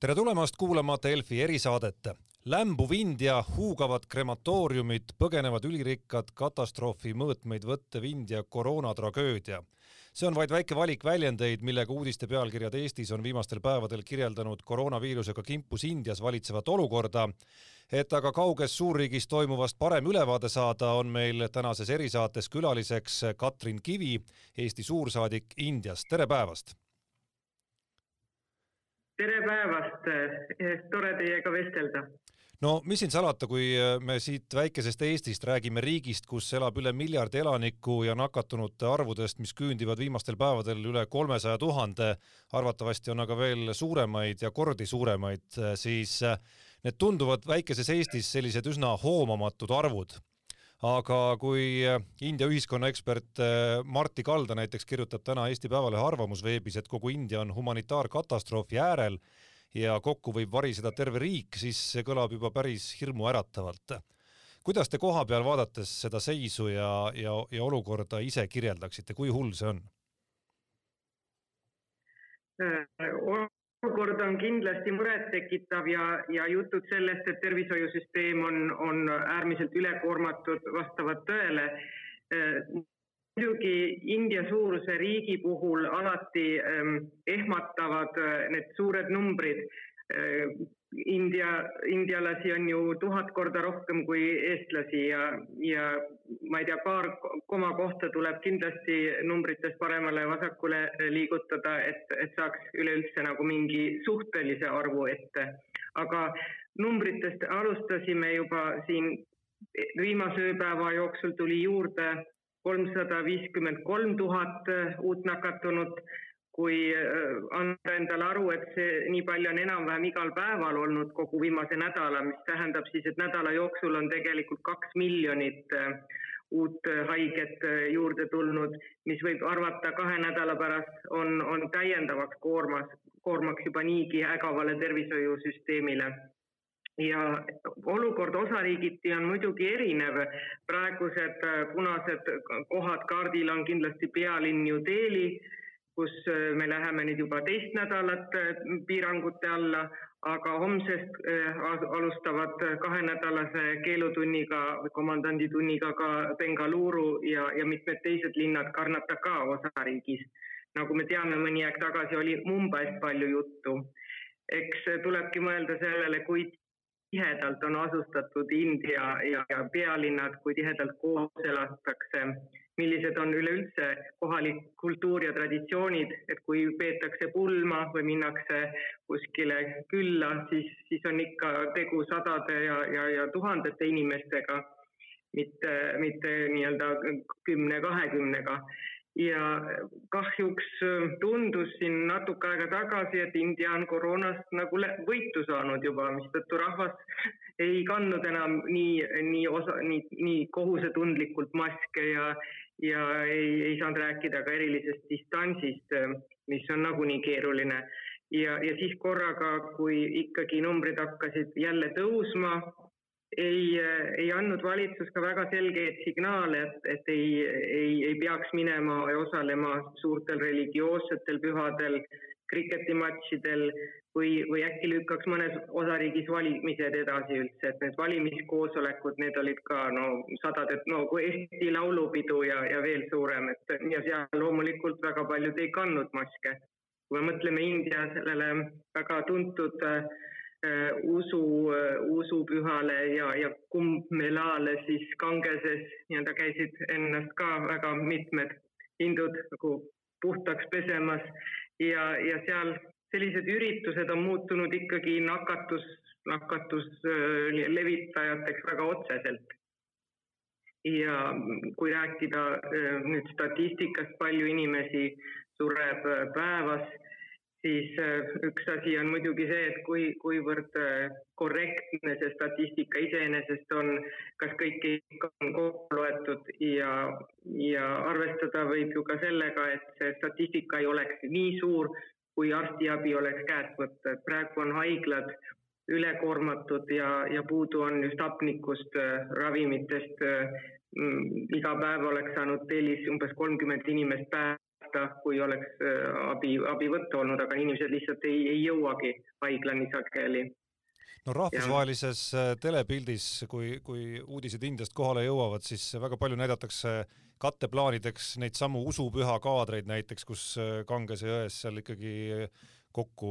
tere tulemast kuulama Delfi erisaadet. lämbuv India, huugavad krematooriumid, põgenevad ülirikkad, katastroofi mõõtmeid võttev India koroonatragöödia. see on vaid väike valik väljendeid, millega uudiste pealkirjad Eestis on viimastel päevadel kirjeldanud koroonaviirusega kimpus Indias valitsevat olukorda. et aga kauges suurriigis toimuvast parem ülevaade saada, on meil tänases erisaates külaliseks Katrin Kivi, Eesti suursaadik Indias, tere päevast tere päevast, eh, tore teiega vestelda. no mis siin salata, kui eh, me siit väikesest Eestist räägime riigist, kus elab üle miljardi elaniku ja nakatunute arvudest, mis küündivad viimastel päevadel üle kolmesaja tuhande, arvatavasti on aga veel suuremaid ja kordi suuremaid, eh, siis need tunduvad väikeses Eestis sellised üsna hoomamatud arvud aga kui äh, India ühiskonnaekspert äh, Martti Kalda näiteks kirjutab täna Eesti Päevalehe arvamusveebis, et kogu India on humanitaarkatastroofi äärel ja kokku võib variseda terve riik, siis see kõlab juba päris hirmuäratavalt. kuidas te kohapeal vaadates seda seisu ja, ja, ja olukorda ise kirjeldaksite, kui hull see on? Olukord on kindlasti murettekitav ja, ja jutud sellest, et tervishoiusüsteem on, on äärmiselt ülekoormatud, vastavad tõele. muidugi India suuruse riigi puhul alati ähm, ehmatavad äh, need suured numbrid India, indialasi on ju tuhat korda rohkem kui eestlasi ja, ja ma ei tea, paar koma kohta tuleb kindlasti numbrites paremale-vasakule liigutada, et, et saaks üleüldse nagu mingi suhtelise arvu ette. aga numbritest alustasime juba siin viimase ööpäeva jooksul tuli juurde kolmsada viiskümmend kolm tuhat uut nakatunut kui äh, anda endale aru, et see nii palju on enam-vähem igal päeval olnud kogu viimase nädala, mis tähendab siis, et nädala jooksul on tegelikult kaks miljonit äh, uut äh, haiget juurde tulnud, mis võib arvata kahe nädala pärast on, on täiendavaks koormas, koormaks juba niigi ägavale tervishoiusüsteemile ja olukord osariigiti on muidugi erinev. praegused punased kohad kaardil on kindlasti pealinn New Delhi kus äh, me läheme nüüd juba teist nädalat äh, piirangute alla, aga homsest äh, alustavad kahenädalase keelutunniga komandanditunniga ka Bengaluru ja, ja mitmed teised linnad Karnataka osariigis. nagu me teame, mõni aeg tagasi oli Mumbaist palju juttu. eks tulebki mõelda sellele, kui tihedalt on asustatud India ja, ja pealinnad, kui tihedalt koos elatakse millised on üleüldse kohalik kultuur ja traditsioonid, et kui peetakse pulma või minnakse kuskile külla, siis, siis on ikka tegu sadade ja, ja, ja tuhandete inimestega, mitte, mitte nii-öelda kümne-kahekümnega ja kahjuks tundus siin natuke aega tagasi, et India on koroonast nagu võitu saanud juba, mistõttu rahvas ei kandnud enam nii, nii osa, nii, nii kohusetundlikult maske ja, ja ei, ei saanud rääkida ka erilisest distantsist, mis on nagunii keeruline. ja, ja siis korraga, kui ikkagi numbrid hakkasid jälle tõusma, ei, ei andnud valitsus ka väga selgeid signaale, et, et ei, ei, ei peaks minema ja osalema suurtel religioossetel pühadel, kriketimatšidel või, või äkki lükkaks mõnes osariigis valimised edasi üldse, et need valimiskoosolekud, need olid ka no sadade, no kui Eesti Laulupidu ja, ja veel suurem, et ja seal loomulikult väga paljud ei kandnud maske. kui me mõtleme India sellele väga tuntud äh, usu äh,, usupühale ja, ja kumbmelale, siis Gangeses nii-öelda käisid ennast ka väga mitmed hindud nagu puhtaks pesemas ja, ja seal sellised üritused on muutunud ikkagi nakatus, nakatus äh, väga otseselt. ja kui rääkida äh, nüüd statistikast, palju inimesi sureb äh, päevas, siis üks asi on muidugi see, et kui, kuivõrd korrektne see statistika iseenesest on, kas kõik ikka on kokku loetud ja, ja arvestada võib ju ka sellega, et see statistika ei oleks nii suur, kui arstiabi oleks käest võtta, et praegu on haiglad ülekoormatud ja, ja puudu on just hapnikust, äh, ravimitest. Äh, iga päev oleks saanud tellis umbes kolmkümmend inimest päevas saata, kui oleks abi, abi võtta olnud, aga inimesed lihtsalt ei, ei jõuagi haiglani sageli no rahvusvahelises ja. telepildis, kui, kui uudised Indiast kohale jõuavad, siis väga palju näidatakse katteplaanideks neid samu usupüha kaadreid näiteks, kus Kangese jões seal ikkagi kokku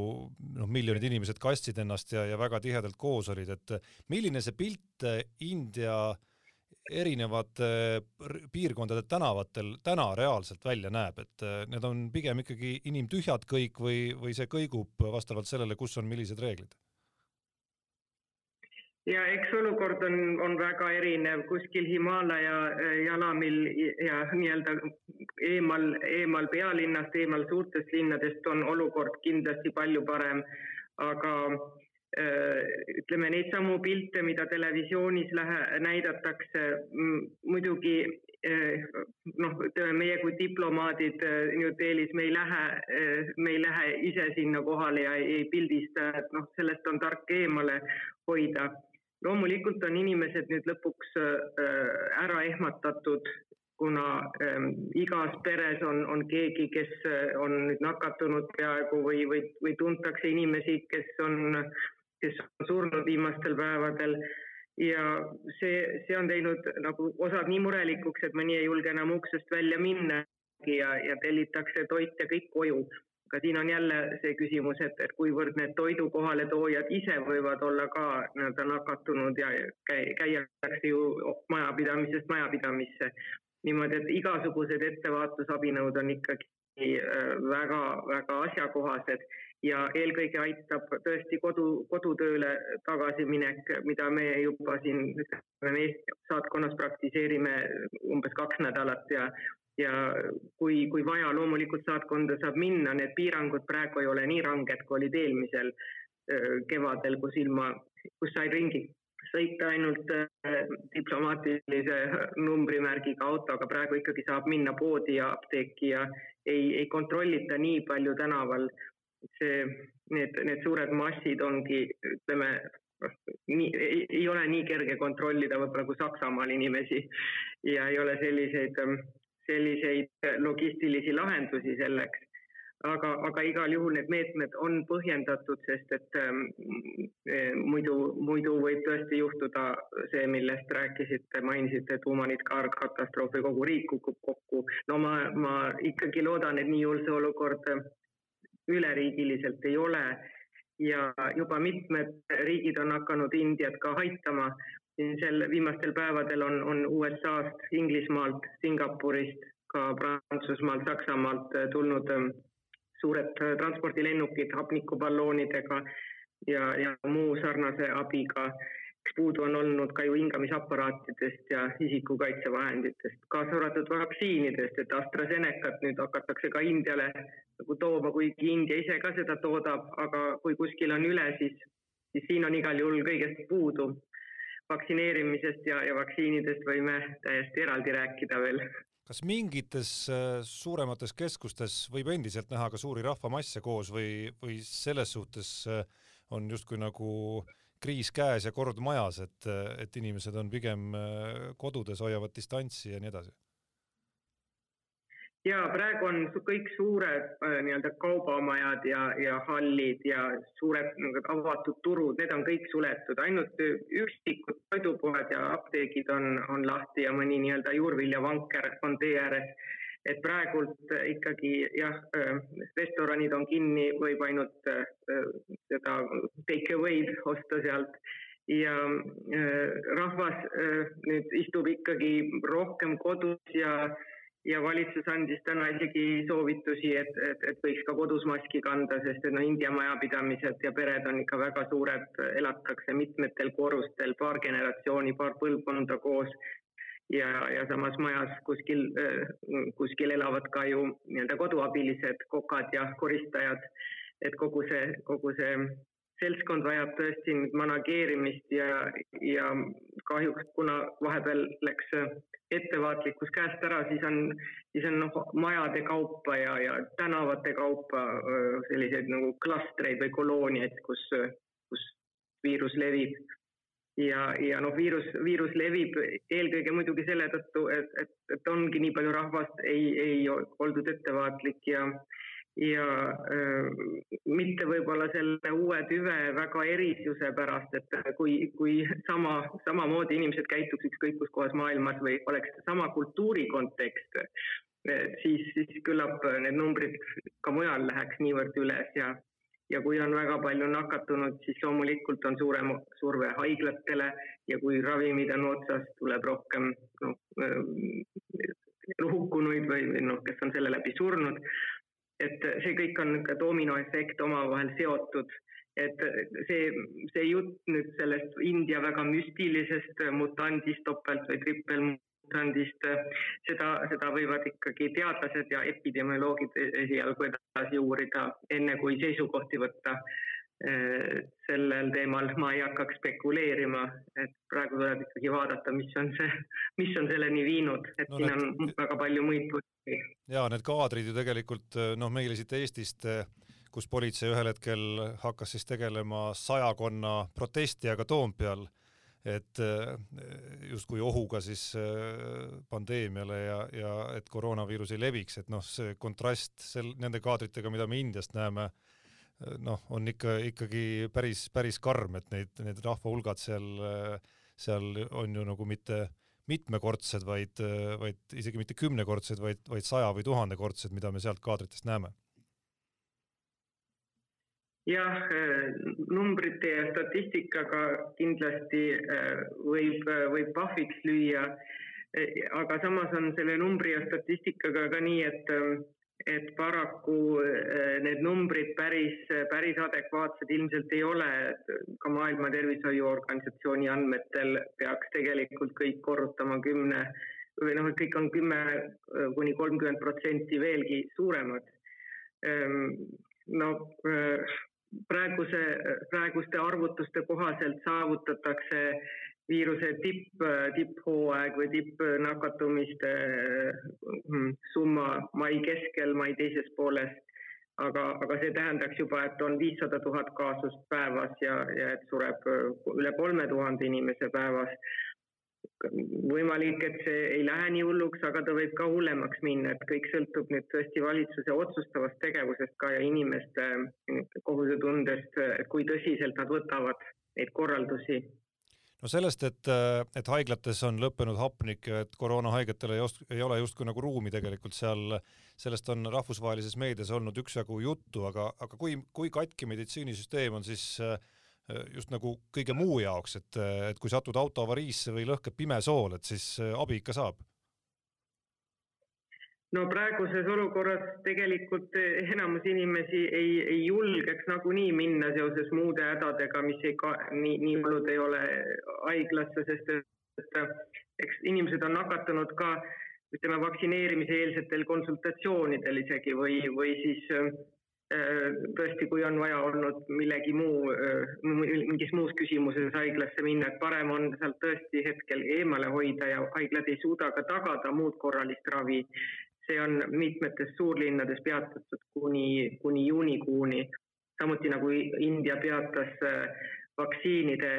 noh, miljonid inimesed kastsid ennast ja, ja väga tihedalt koos olid, et milline see pilt India erinevate piirkondade tänavatel täna reaalselt välja näeb, et need on pigem ikkagi inimtühjad kõik või, või see kõigub vastavalt sellele, kus on millised reeglid? ja eks olukord on, on väga erinev, kuskil Himalaja äh, jalamil ja nii-öelda eemal, eemal pealinnast, eemal suurtest linnadest on olukord kindlasti palju parem, aga äh, ütleme, neid samu pilte, mida televisioonis lähe, näidatakse, muidugi äh, noh, ütleme meie kui diplomaadid New Delhis, me ei lähe, me ei lähe ise sinna kohale ja ei, pildista, et noh, sellest on tark eemale hoida. Loomulikult on inimesed nüüd lõpuks äh, ära ehmatatud, kuna ähm, igas peres on, on keegi, kes äh, on nüüd nakatunud peaaegu või, või, või tuntakse inimesi, kes on, kes on surnud viimastel päevadel. Ja see, see on teinud nagu osad nii murelikuks, et mõni ei julge enam uksest välja minna ja, ja tellitakse toit ja kõik koju aga siin on jälle see küsimus, et, et kuivõrd need toidu kohaletoojad ise võivad olla ka nii-öelda nakatunud ja käi-, käiakse ju majapidamisest majapidamisse. niimoodi, et igasugused ettevaatusabinõud on ikkagi väga-väga äh, asjakohased ja eelkõige aitab tõesti kodu, kodutööle tagasiminek, mida me juba siin Eesti saatkonnas praktiseerime umbes kaks nädalat ja ja kui, kui vaja, loomulikult saatkonda saab minna, need piirangud praegu ei ole nii ranged, kui olid eelmisel kevadel, kus ilma, kus sai ringi sõita ainult diplomaatilise numbrimärgiga autoga, praegu ikkagi saab minna poodi ja apteeki ja ei, ei kontrollita nii palju tänaval. See, need, need suured massid ongi, ütleme, nii, ei, ole nii kerge kontrollida võib-olla kui Saksamaal inimesi ja ei ole selliseid selliseid logistilisi lahendusi selleks. aga, aga igal juhul need meetmed on põhjendatud, sest et ähm, muidu, muidu võib tõesti juhtuda see, millest rääkisite, mainisite, et humanitaarkatastroof või kogu riik kukub kokku. no ma, ma ikkagi loodan, et nii hull see olukord üleriigiliselt ei ole ja juba mitmed riigid on hakanud Indiat ka aitama sel viimastel päevadel on, on USA-st, Inglismaalt, Singapurist, ka Prantsusmaalt, Saksamaalt tulnud ähm, suured äh, transpordilennukid hapnikuballoonidega ja, ja muu sarnase abiga. Puudu on olnud ka ju hingamisaparaatidest ja isikukaitsevahenditest, kaasa arvatud vaktsiinidest, et AstraZenecat nüüd hakatakse ka Indiale nagu tooma, kuigi India ise ka seda toodab, aga kui kuskil on üle, siis, siis siin on igal juhul kõigest puudu vaktsineerimisest ja, ja vaktsiinidest võime täiesti eraldi rääkida veel. kas mingites äh, suuremates keskustes võib endiselt näha ka suuri rahvamasse koos või, või selles suhtes äh, on justkui nagu kriis käes ja kord majas, et, et inimesed on pigem äh, kodudes, hoiavad distantsi ja nii edasi? ja praegu on kõik suured äh, nii-öelda kaubamajad ja, ja hallid ja suured nagu avatud turud, need on kõik suletud, ainult üksikud toidupoed ja apteegid on, on lahti ja mõni nii-öelda juurviljavanker on tee ääres. Et praegult ikkagi jah, äh, restoranid on kinni, võib ainult äh, seda take away'd osta sealt ja rahvas nüüd istub ikkagi rohkem kodus ja ja valitsus andis täna isegi soovitusi, et, et, et võiks ka kodus maski kanda, sest et no India majapidamised ja pered on ikka väga suured, elatakse mitmetel korrustel, paar generatsiooni, paar põlvkonda koos. Ja, ja samas majas kuskil, kuskil elavad ka ju nii-öelda koduabilised, kokad ja koristajad. et kogu see, kogu see seltskond vajab tõesti manageerimist ja, ja kahjuks, kuna vahepeal läks ettevaatlikkus käest ära, siis on, siis on noh, majade kaupa ja, ja tänavate kaupa selliseid nagu klastreid või kolooniaid, kus, kus viirus levib. Ja, ja noh, viirus, viirus levib eelkõige muidugi selle tõttu, et, et, et ongi nii palju rahvast, ei, ei oldud ettevaatlik ja ja äh, mitte võib-olla selle uue tüve väga erisuse pärast, et kui, kui sama, samamoodi inimesed käituks ükskõik kus kohas maailmas või oleks sama kultuuri kontekst, siis, siis küllap need numbrid ka mujal läheks niivõrd üles ja ja kui on väga palju nakatunud, siis loomulikult on suurem surve haiglatele ja kui ravimid on otsas, tuleb rohkem noh, hukkunuid või, või noh, kes on selle läbi surnud. et see kõik on niisugune dominoefekt omavahel seotud, et see, see jutt nüüd sellest India väga müstilisest mutandist, topelt või trippel Islandist, seda, seda võivad ikkagi teadlased ja epidemioloogid esialgu edasi uurida, enne kui seisukohti võtta. sellel teemal ma ei hakkaks spekuleerima, et praegu tuleb ikkagi vaadata, mis on see, mis on selleni viinud, et no, siin need... on väga palju muid põhjusi. ja need kaadrid ju tegelikult noh, meile siit Eestist kus politsei ühel hetkel hakkas siis tegelema sajakonna protestijaga Toompeal et äh, justkui ohuga siis äh, pandeemiale ja, ja et koroonaviirus ei leviks, et noh, see kontrast sel, nende kaadritega, mida me Indiast näeme, äh, noh, on ikka ikkagi päris, päris karm, et neid, need rahvahulgad seal, seal on ju nagu mitte mitmekordsed, vaid, vaid isegi mitte kümnekordsed, vaid, vaid saja või tuhandekordsed, mida me sealt kaadritest näeme jah, äh, numbrite ja statistikaga kindlasti äh, võib, äh, võib pahviks lüüa. aga samas on selle numbri ja statistikaga ka nii, et, et paraku need numbrid päris, päris adekvaatsed ilmselt ei ole. ka Maailma Tervishoiuorganisatsiooni andmetel peaks tegelikult kõik korrutama kümne või noh, et kõik on kümme kuni kolmkümmend protsenti veelgi suuremad ehm, no praeguse, praeguste arvutuste kohaselt saavutatakse viiruse tipp, tipphooaeg või tippnakatumiste mm, summa mai keskel, mai teises pooles. aga, aga see tähendaks juba, et on viissada tuhat kaasust päevas ja, ja et sureb üle kolme tuhande inimese päevas võimalik, et see ei lähe nii hulluks, aga ta võib ka hullemaks minna, et kõik sõltub nüüd tõesti valitsuse otsustavast tegevusest ka ja inimeste kohusetundest, et kui tõsiselt nad võtavad neid korraldusi. no sellest, et, et haiglates on lõppenud hapnik ja et koroonahaigetele ei, ei ole justkui nagu ruumi tegelikult seal, sellest on rahvusvahelises meedias olnud üksjagu juttu, aga, aga kui, kui katki meditsiinisüsteem on siis Äh, just nagu kõige muu jaoks, et, et kui satud autoavariisse või lõhkeb pime sool, et siis äh, abi ikka saab? no praeguses olukorras tegelikult enamus inimesi ei, ei julgeks nagunii minna seoses muude hädadega, mis ei ka nii, nii hullud ei ole haiglasse, sest et eks inimesed on nakatunud ka ütleme vaktsineerimise eelsetel konsultatsioonidel isegi või, või siis tõesti, kui on vaja olnud millegi muu, äh, mingis muus küsimuses haiglasse minna, et parem on sealt tõesti hetkel eemale hoida ja haiglad ei suuda ka tagada muud korralist ravi. see on mitmetes suurlinnades peatatud kuni, kuni juunikuuni. samuti nagu India peatas äh, vaktsiinide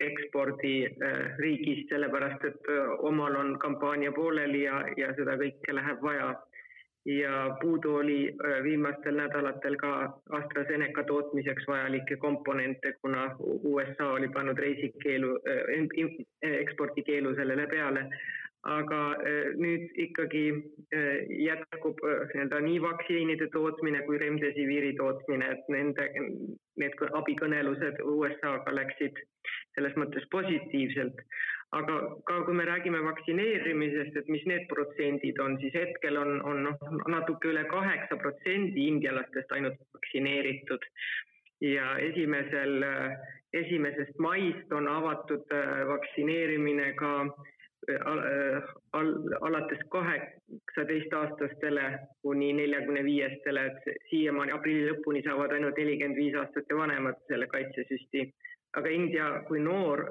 ekspordi riigist, sellepärast et omal on kampaania pooleli ja, ja seda kõike läheb vaja ja puudu oli äh, viimastel nädalatel ka AstraZeneca tootmiseks vajalikke komponente, kuna USA oli pannud reisikeelu, äh, ekspordikeelu sellele peale. aga äh, nüüd ikkagi jätkub nii-öelda nii vaktsiinide tootmine kui Remdesiviri tootmine, et nende, need abikõnelused USA-ga läksid selles mõttes positiivselt aga ka kui me räägime vaktsineerimisest, et mis need protsendid on, siis hetkel on, on noh, natuke üle kaheksa protsendi indialastest ainult vaktsineeritud. ja esimesel, esimesest maist on avatud äh, vaktsineerimine ka äh, al, alates kaheksateistaastastele kuni neljakümne viiestele, et siiamaani aprilli lõpuni saavad ainult nelikümmend viis aastat ja vanemad selle kaitsesüsti aga India kui noor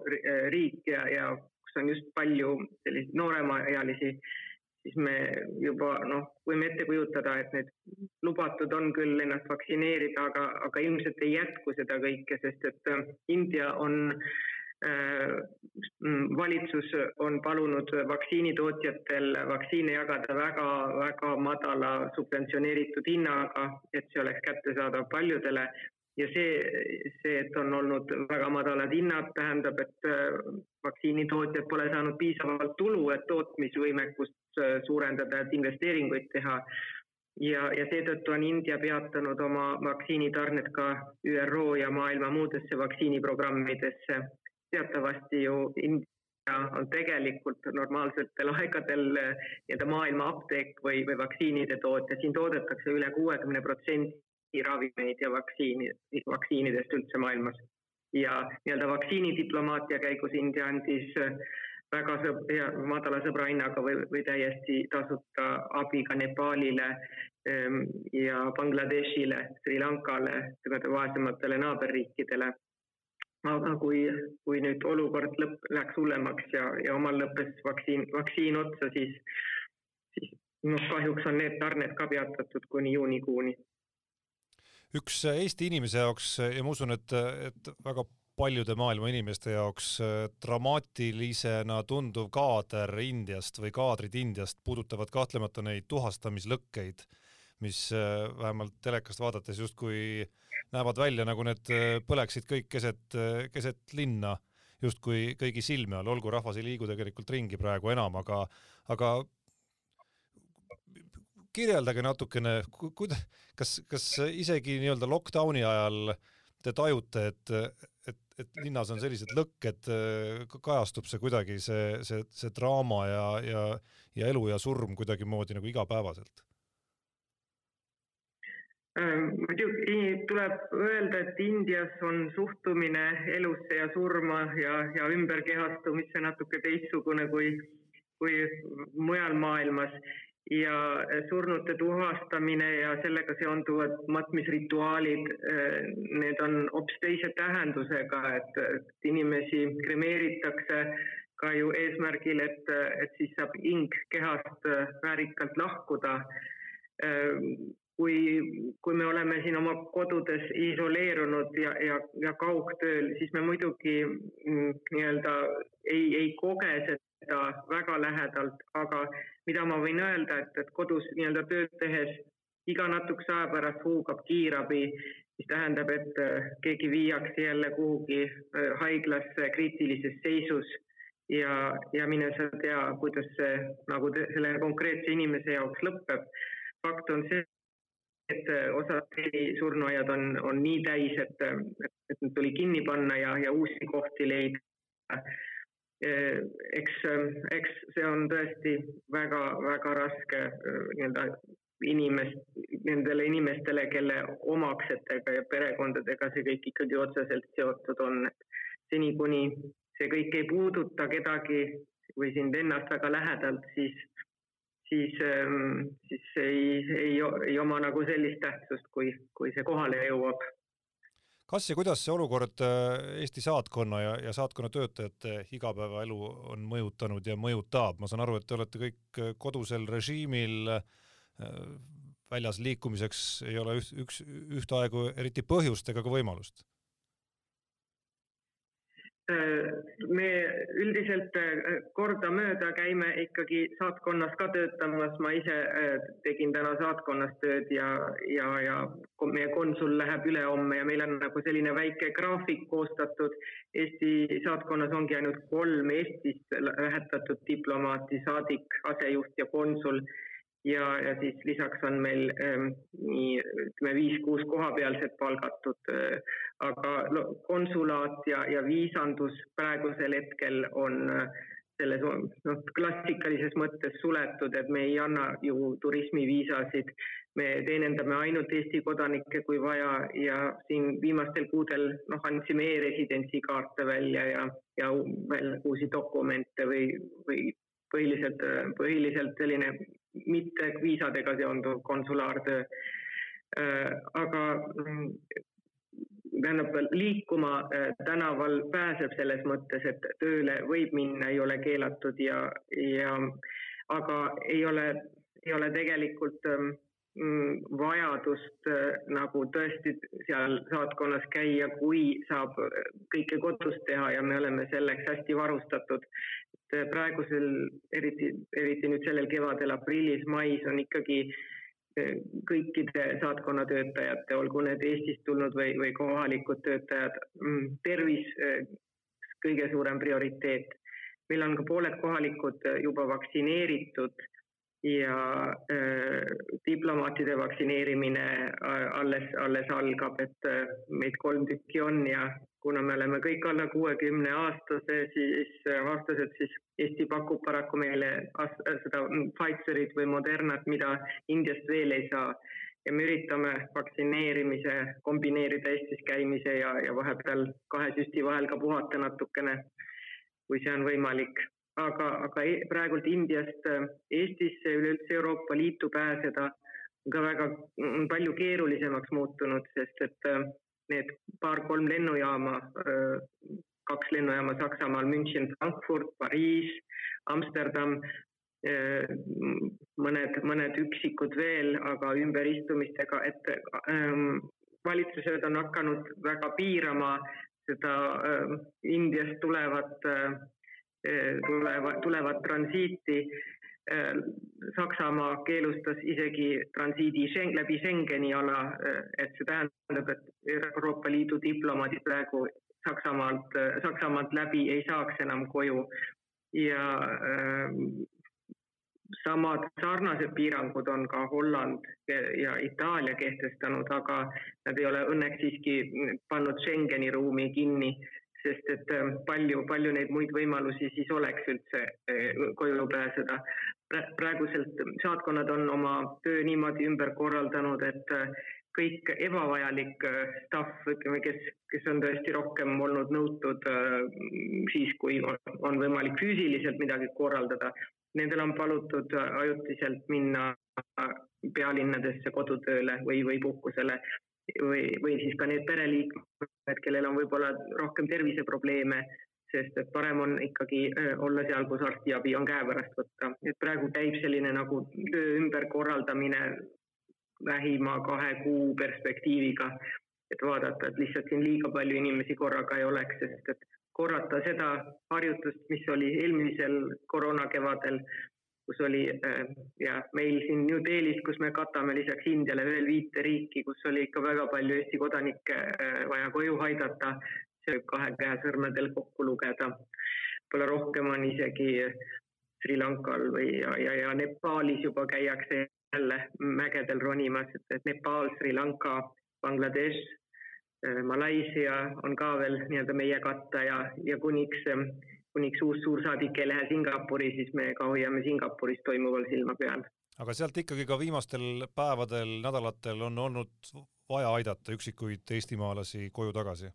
riik ja, ja kus on just palju selliseid nooremaealisi, siis me juba noh, võime ette kujutada, et need lubatud on küll ennast vaktsineerida, aga, aga ilmselt ei jätku seda kõike, sest et äh, India on valitsus on palunud vaktsiinitootjatel vaktsiine jagada väga-väga madala subventsioneeritud hinnaga, et see oleks kättesaadav paljudele ja see, see, et on olnud väga madalad hinnad, tähendab, et äh, vaktsiinitootjad pole saanud piisavalt tulu, et tootmisvõimekust äh, suurendada, et investeeringuid teha. ja, ja seetõttu on India peatanud oma vaktsiinitarned ka ÜRO ja maailma muudesse vaktsiiniprogrammidesse. teatavasti ju India on tegelikult normaalsetel aegadel äh, nii-öelda maailma apteek või, või vaktsiinide tootja, siin toodetakse üle kuuekümne protsendi ravimeid ja vaktsiini, vaktsiinidest üldse maailmas. ja nii-öelda vaktsiinidiplomaatia käigus India andis äh, väga sõb-, madala sõbra hinnaga või, või täiesti tasuta abi ka Nepaalile ähm, ja Bangladeshile, Sri Lankale, vaesematele naaberriikidele. aga kui, kui nüüd olukord lõpp, läks hullemaks ja, ja omal lõppes vaktsiin, vaktsiin otsa, siis, siis noh, kahjuks on need tarned ka peatatud kuni juunikuuni üks Eesti inimese jaoks ja ma usun, et, et väga paljude maailma inimeste jaoks dramaatilisena tunduv kaader Indiast või kaadrid Indiast puudutavad kahtlemata neid tuhastamislõkkeid, mis vähemalt telekast vaadates justkui näevad välja, nagu need põleksid kõik keset, keset linna, justkui kõigi silme all, olgu rahvas ei liigu tegelikult ringi praegu enam, aga, aga kirjeldage natukene, kuida-, kas, kas isegi nii-öelda lockdowni ajal te tajute, et, et, et linnas on sellised lõkked, kajastub see kuidagi, see, see, see draama ja, ja, ja elu ja surm kuidagimoodi nagu igapäevaselt? Äh, muidugi tuleb öelda, et Indias on suhtumine elusse ja surma ja, ja ümberkehastumisse natuke teistsugune kui, kui mujal maailmas ja surnute tuhastamine ja sellega seonduvad matmisrituaalid, need on hoopis teise tähendusega, et inimesi kremeeritakse ka ju eesmärgil, et, et siis saab hing kehast väärikalt lahkuda. kui, kui me oleme siin oma kodudes isoleerunud ja, ja, ja kaugtööl, siis me muidugi mm, nii-öelda ei, ei koge seda väga lähedalt, aga mida ma võin öelda, et, et kodus nii-öelda tööd tehes iga natukese aja pärast huugab kiirabi, mis tähendab, et äh, keegi viiakse jälle kuhugi äh, haiglasse kriitilises seisus ja, ja mine sa tea, kuidas see nagu te, selle konkreetse inimese jaoks lõpeb. fakt on see, et äh, osad surnuaiad on, on nii täis, et, et, et need tuli kinni panna ja, ja uusi kohti leida eks, eks see on tõesti väga-väga raske eh, nii-öelda inimest, nendele inimestele, kelle omaksetega ja perekondadega see kõik ikkagi otseselt seotud on. seni, kuni see kõik ei puuduta kedagi või sind ennast väga lähedalt, siis, siis, siis ei, ei, ei oma nagu sellist tähtsust, kui, kui see kohale jõuab kas ja kuidas see olukord äh, Eesti saatkonna ja, ja saatkonna töötajate igapäevaelu on mõjutanud ja mõjutab, ma saan aru, et te olete kõik äh, kodusel režiimil, äh, väljas liikumiseks ei ole üks, üks, ühtaegu eriti põhjust ega ka võimalust me üldiselt äh, kordamööda käime ikkagi saatkonnas ka töötamas, ma ise äh, tegin täna saatkonnas tööd ja, ja, ja meie konsul läheb ülehomme ja meil on nagu selline väike graafik koostatud. Eesti saatkonnas ongi ainult kolm Eestist lähetatud diplomaati, saadik, asejuht ja konsul ja, ja siis lisaks on meil ähm, nii ütleme viis-kuus kohapealset palgatud äh,, aga no, konsulaat ja, ja viisandus praegusel hetkel on äh, selles noh, klassikalises mõttes suletud, et me ei anna ju turismiviisasid, me teenindame ainult Eesti kodanikke, kui vaja ja siin viimastel kuudel noh, andsime e-residentsi kaarte välja ja, ja veel uusi dokumente või, või põhiliselt, põhiliselt selline mitte viisadega seonduv konsulaartöö. Äh, aga mm, tähendab, liikuma äh, tänaval pääseb selles mõttes, et tööle võib minna, ei ole keelatud ja, ja aga ei ole, ei ole tegelikult mm, vajadust nagu tõesti seal saatkonnas käia, kui saab kõike kodus teha ja me oleme selleks hästi varustatud. praegusel, eriti, eriti nüüd sellel kevadel, aprillis, mais on ikkagi kõikide saatkonna töötajate, olgu need Eestist tulnud või, või kohalikud töötajad, mm, tervis kõige suurem prioriteet meil on ka pooled kohalikud äh, juba vaktsineeritud ja äh, diplomaatide vaktsineerimine äh, alles, alles algab, et äh, meid kolm tükki on ja kuna me oleme kõik alla kuuekümne aastase, siis äh, aastased, siis Eesti pakub paraku meile seda Pfizerit või Modernat, mida Indiast veel ei saa. ja me üritame vaktsineerimise kombineerida Eestis käimise ja, ja vahepeal kahe süsti vahel ka puhata natukene kui see on võimalik. Aga, aga e-, praegult Indiast äh, Eestisse, üleüldse Euroopa Liitu pääseda on ka väga palju keerulisemaks muutunud, sest et äh, need paar-kolm lennujaama, äh, kaks lennujaama Saksamaal, München, Frankfurt, Pariis, Amsterdam, mõned, mõned üksikud veel, aga ümberistumistega, et ähm, valitsused on hakanud väga piirama seda Indiast tulevat tuleva, tulevat transiiti äh,. Saksamaa keelustas isegi transiidi läbi Schengeni ala, äh, et see tähendab, et Euroopa Liidu diplomaadid praegu Saksamaalt, äh, Saksamaalt läbi ei saaks enam koju ja samad sarnased piirangud on ka Holland ja Itaalia kehtestanud, aga nad ei ole õnneks siiski pannud Schengeni ruumi kinni, sest et ähm, palju, palju neid muid võimalusi siis oleks üldse äh, koju pääseda. praeguselt saatkonnad on oma töö niimoodi ümber korraldanud, et äh, kõik ebavajalik äh, stuff, ütleme, kes, kes on tõesti rohkem olnud nõutud siis, kui on võimalik füüsiliselt midagi korraldada, nendel on palutud ajutiselt minna pealinnadesse kodutööle või, või puhkusele või, või siis ka need pereliikmed, kellel on võib-olla rohkem terviseprobleeme, sest et parem on ikkagi olla seal, kus arstiabi on käepärast võtta. et praegu käib selline nagu töö ümberkorraldamine lähima kahe kuu perspektiiviga, et vaadata, et lihtsalt siin liiga palju inimesi korraga ei oleks, sest et korrata seda harjutust, mis oli eelmisel koroonakevadel, kus oli äh, ja meil siin New Delhis, kus me katame lisaks Indiale veel viite riiki, kus oli ikka väga palju Eesti kodanikke äh, vaja koju aidata, see võib kahe käe sõrmedel kokku lugeda. võib-olla rohkem on isegi Sri Lankal või ja, ja, ja Nepaalis juba käiakse jälle mägedel ronimas, et, Nepaal, Sri Lanka, Bangladesh Äh, Malaisia on ka veel nii-öelda meie katta ja, ja kuniks, kuniks uus suursaadik ei lähe Singapuri, siis me ka hoiame Singapuris toimuval silma peal. aga sealt ikkagi ka viimastel päevadel, nädalatel on olnud vaja aidata üksikuid eestimaalasi koju tagasi?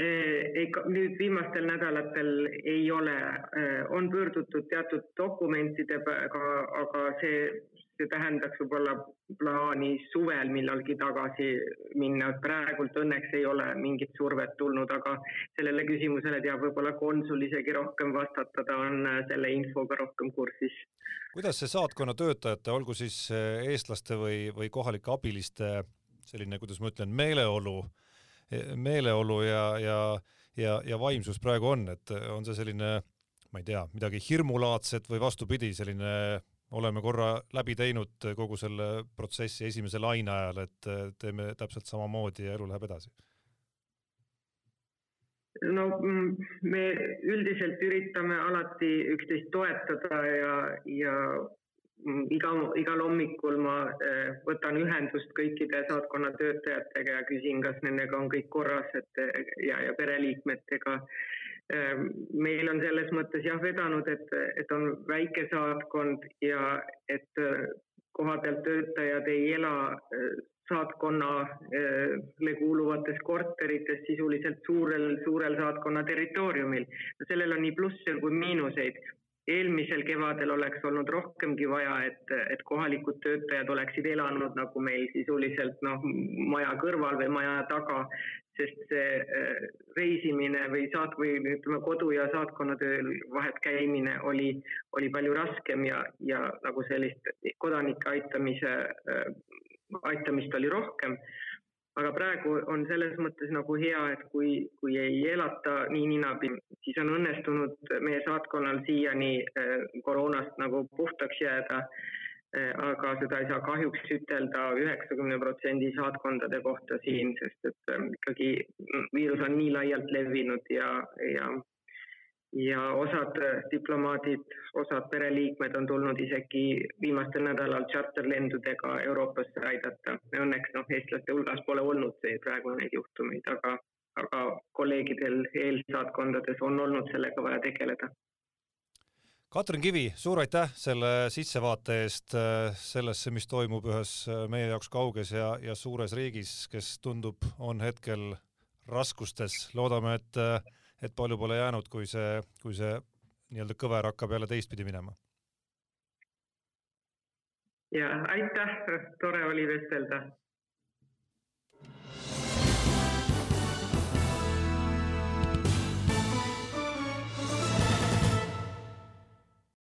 Äh, ei, nüüd viimastel nädalatel ei ole, äh, on pöördutud teatud dokumentidega, aga see see tähendaks võib-olla plaani suvel millalgi tagasi minna, praegult õnneks ei ole mingit survet tulnud, aga sellele küsimusele teab võib-olla konsul isegi rohkem vastata, ta on äh, selle infoga rohkem kursis. kuidas see saatkonna töötajate, olgu siis äh, eestlaste või, või kohalike abiliste selline, kuidas ma ütlen, meeleolu, meeleolu ja, ja, ja, ja vaimsus praegu on, et on see selline ma ei tea, midagi hirmulaadset või vastupidi, selline oleme korra läbi teinud kogu selle protsessi esimese laine ajal, et teeme täpselt samamoodi ja elu läheb edasi? no mm, me üldiselt üritame alati üksteist toetada ja, ja mm, iga, igal hommikul ma eh, võtan ühendust kõikide saatkonna töötajatega ja küsin, kas nendega on kõik korras, et ja, ja pereliikmetega meil on selles mõttes jah vedanud, et, et on väike saatkond ja et äh, kohapealt töötajad ei ela äh, saatkonnale kuuluvates korterites sisuliselt suurel, suurel saatkonna territooriumil. sellel on nii plusse kui miinuseid. eelmisel kevadel oleks olnud rohkemgi vaja, et, et kohalikud töötajad oleksid elanud nagu meil sisuliselt noh, maja kõrval või maja taga, sest see äh, reisimine või saat- või ütleme, kodu ja saatkonnatööl vahet käimine oli, oli palju raskem ja, ja nagu sellist kodanike aitamise, äh, aitamist oli rohkem aga praegu on selles mõttes nagu hea, et kui, kui ei elata nii ninapi, siis on õnnestunud meie saatkonnal siiani äh, koroonast nagu puhtaks jääda. Äh, aga seda ei saa kahjuks ütelda üheksakümne protsendi saatkondade kohta siin, sest et ähm, ikkagi viirus on nii laialt levinud ja, ja ja osad diplomaadid, osad pereliikmed on tulnud isegi viimastel nädalal tšarterlendudega Euroopasse aidata. Õnneks noh, eestlaste hulgas pole olnud see praegu neid juhtumeid, aga, aga kolleegidel eelsaatkondades on olnud sellega vaja tegeleda. Katrin Kivi, suur aitäh selle sissevaate eest äh, sellesse, mis toimub ühes äh, meie jaoks kauges ja, ja suures riigis, kes tundub, on hetkel raskustes. loodame, et äh, et palju pole jäänud, kui see, kui see nii-öelda kõver hakkab jälle teistpidi minema. ja aitäh, tore oli vestelda